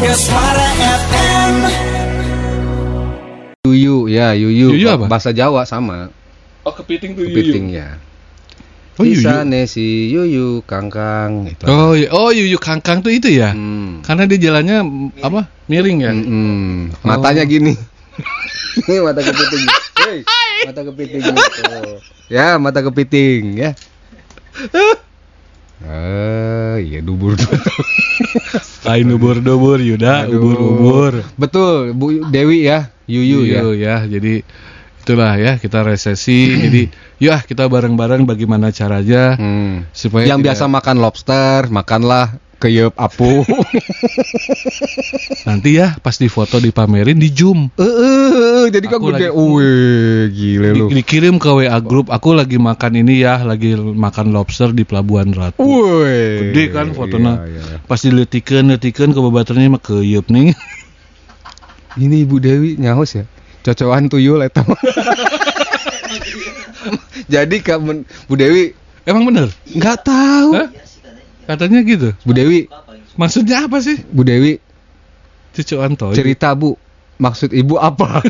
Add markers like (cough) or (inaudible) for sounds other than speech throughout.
Mega Suara FM. Yuyu ya yuyu. Yuyu apa? Bahasa Jawa sama. Oh kepiting tuh Kepiting ya. Oh, yuyu. Bisa nih si yuyu kangkang gitu. Oh, iya. oh yuyu kangkang tuh itu ya? Hmm. Karena dia jalannya apa? Miring ya? Mm-mm. Oh. Matanya gini. (laughs) Ini mata kepiting. Hei, mata kepiting gitu. Ya, mata kepiting ya. (laughs) Ah, iya dubur dubur. (laughs) Lain ubur-dubur Yuda, Aduh. ubur-ubur. Betul, Bu Dewi ya, Yuyu ya. Yuyu ya. Jadi itulah ya kita resesi. (clears throat) jadi ah, kita bareng-bareng bagaimana caranya Hmm. supaya Yang tidak- biasa makan lobster, makanlah keyep apu. (laughs) nanti ya pas di foto dipamerin di zoom. Eh, eh, jadi kan gede. Wih, gile lu. Di- dikirim ke WA grup. Aku lagi makan ini ya, lagi makan lobster di Pelabuhan Ratu. Wih. Gede kan fotonya. Iya, iya. Pas diletikan, letikan ke babaternya mah keyep nih. (laughs) Ini Ibu Dewi nyaus ya. Cocokan tuyul eta mah. (laughs) Jadi kamu Bu Dewi Emang bener? nggak tahu. Hah? Katanya gitu. Bu Dewi, Maksudnya apa sih? Bu Dewi Cucu Anto. cerita Bu. Maksud Ibu apa?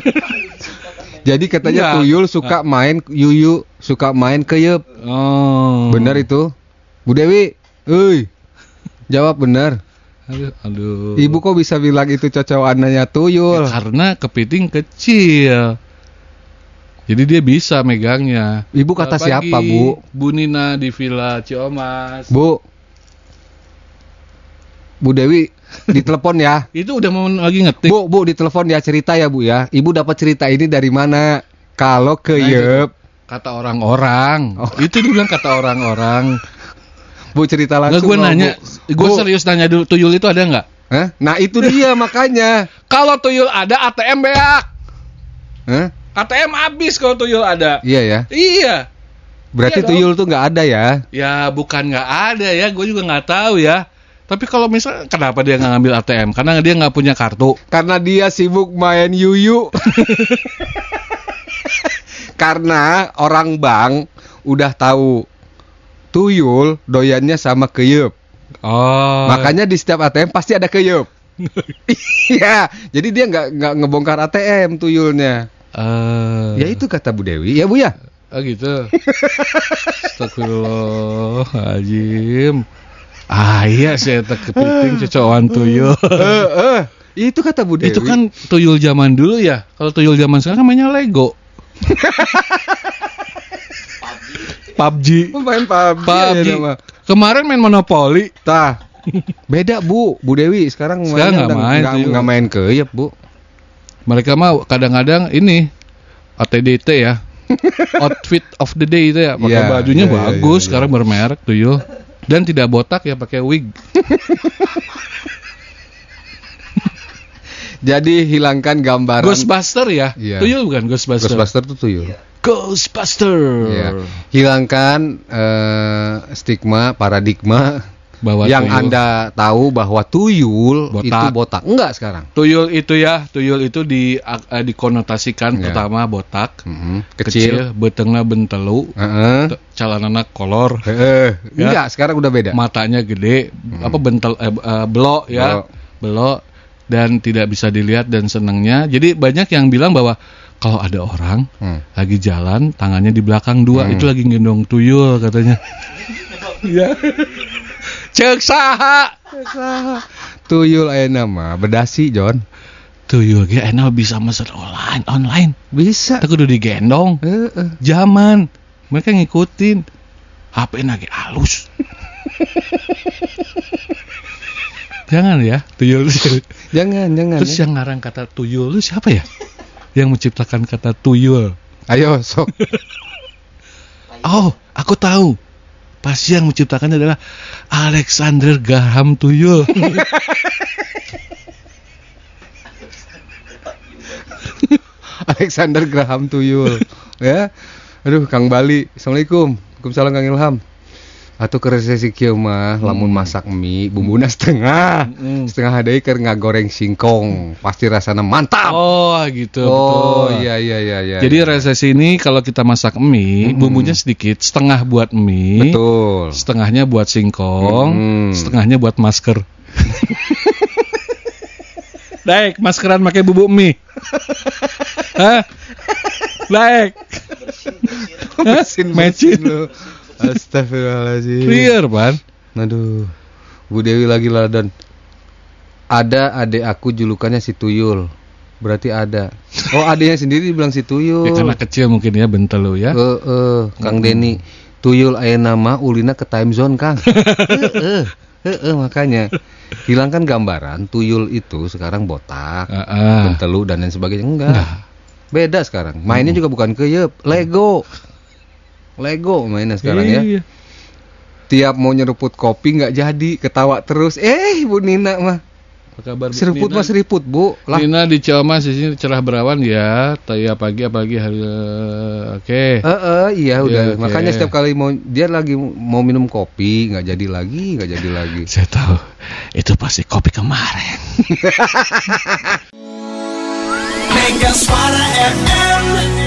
(laughs) Jadi katanya Enggak. tuyul suka main yuyu, suka main keyep. Oh. Benar itu? Bu Dewi, euy. Jawab benar. Aduh, aduh. Ibu kok bisa bilang itu cocokannya tuyul? Ya, karena kepiting kecil. Jadi dia bisa megangnya. Ibu kata Selamat siapa, pagi, Bu? Bu Nina di Villa Ciomas. Bu. Bu Dewi, (laughs) ditelepon ya. Itu udah mau lagi ngetik. Bu, Bu, ditelepon ya cerita ya, Bu ya. Ibu dapat cerita ini dari mana? Kalau ke Nah, Kata orang-orang. Oh. Itu dibilang kata orang-orang. (laughs) Bu cerita langsung. gue loh, nanya, Bu. gue Bu. serius nanya dulu tuyul itu ada nggak? Hah? Nah, itu dia (laughs) makanya. Kalau tuyul ada ATM beak. Hah? ATM habis kalau tuyul ada. Iya ya. Iya. Berarti Iya dong. tuyul tuh nggak ada ya? Ya bukan nggak ada ya, gue juga nggak tahu ya. Tapi kalau misal kenapa dia nggak ngambil ATM? Karena dia nggak punya kartu. Karena dia sibuk main yuyu. (laughs) Karena orang bank udah tahu tuyul doyannya sama keyup. Oh. Makanya di setiap ATM pasti ada keyup. (laughs) Iya, jadi dia nggak nggak ngebongkar ATM tuyulnya. Eh, Ya itu kata Bu Dewi, ya Bu ya. Oh gitu. Astagfirullahaladzim. Ah iya saya tak kepiting cocokan tuyul. Eh, eh, (laughs) itu kata Bu Dewi. Itu kan tuyul zaman dulu ya. Kalau tuyul zaman sekarang kan mainnya Lego. (laughs) PUBG. main PUBG. PUBG. ya. Kemarin main Monopoly. Tah. Beda Bu, Bu Dewi sekarang Sekarang nggak main nggak main keyup Bu. Mereka mah kadang-kadang ini ATDT ya. (laughs) Outfit of the day itu ya. Pakai Iya, bajunya iya, iya, bagus, iya, sekarang bermerek tuyul. Dan tidak botak ya pakai wig. (laughs) Jadi hilangkan gambaran Ghostbuster ya? Iya. Tuyul bukan Ghostbuster? Ghostbuster tuh tuyul. Ghostbuster. Iya. Hilangkan eh, stigma, paradigma Bahwa yang tuyul- Anda tahu bahwa tuyul Botak. itu botak. Enggak sekarang. tuyul itu ya, tuyul itu di eh, dikonotasikan Iya. pertama botak, Mhm. kecil, Kecil. betengna bentelu, Heeh. te- calanana kolor, Heeh. Ya. Enggak, sekarang udah beda. matanya gede, apa bentel eh, eh, belok ya, Belok. belok dan tidak bisa dilihat dan senangnya. Jadi banyak yang bilang bahwa kalau ada orang Hmm. lagi jalan tangannya di belakang dua Hmm. itu lagi gendong tuyul katanya. Iya. (laughs) Cek saha. Tuyul aya nama bedasi, John. Tuyul ge enak bisa mesen online, online. Bisa. Kita kudu digendong. Heeh. Zaman mereka ngikutin. HP lagi halus. (laughs) Jangan ya, tuyul. Jangan, jangan. Terus ya. yang ngarang kata tuyul itu siapa ya? Yang menciptakan kata tuyul. Ayo, sok. (laughs) Oh, aku tahu. Pasti yang menciptakan adalah Alexander Graham Tuyul. (laughs) Alexander Graham Tuyul. ya. Aduh, Kang Bali. Assalamualaikum. Waalaikumsalam Kang Ilham. Atau ke resesi kieu mah lamun masak mie bumbuna setengah. Hmm. Setengah deui keur ngagoreng singkong. Pasti rasanya mantap. Oh, gitu. Oh, betul. iya iya iya iya. Jadi resesi ini kalau kita masak mie, bumbunya sedikit, setengah buat mie, betul. setengahnya buat singkong, Mm. setengahnya buat masker. (laughs) Daek, maskeran pakai bubuk mie. (laughs) Hah? Hah? mesin Mesin. Astagfirullahaladzim. Clear, Pan. Aduh. Bu Dewi lagi ladan. Ada adik aku julukannya si Tuyul. Berarti ada. Oh, adiknya sendiri bilang si Tuyul. Ya, karena kecil mungkin ya bentel lu ya. Eh, eh, Kang Deni. Tuyul aya nama ulina ke time zone, Kang. (laughs) Heeh. Heeh, makanya hilangkan gambaran tuyul itu sekarang botak, Heeh. bentelu dan lain sebagainya enggak. Enggak. Beda sekarang. Mainnya juga bukan keyep, Lego. Lego mainnya sekarang ya. Iya. Tiap mau nyeruput kopi nggak jadi, ketawa terus. Eh, Bu Nina mah. Apa kabar Bu Seruput Nina? mah seriput, Bu. Lah. Nina di Ciamas di sini cerah berawan ya. Taya pagi apalagi hari eh, oke. Eh, eh, iya udah. oke. Makanya setiap kali mau dia lagi mau minum kopi nggak jadi lagi, nggak jadi lagi. (laughs) Saya tahu. Itu pasti kopi kemarin. (laughs) Mega Suara FM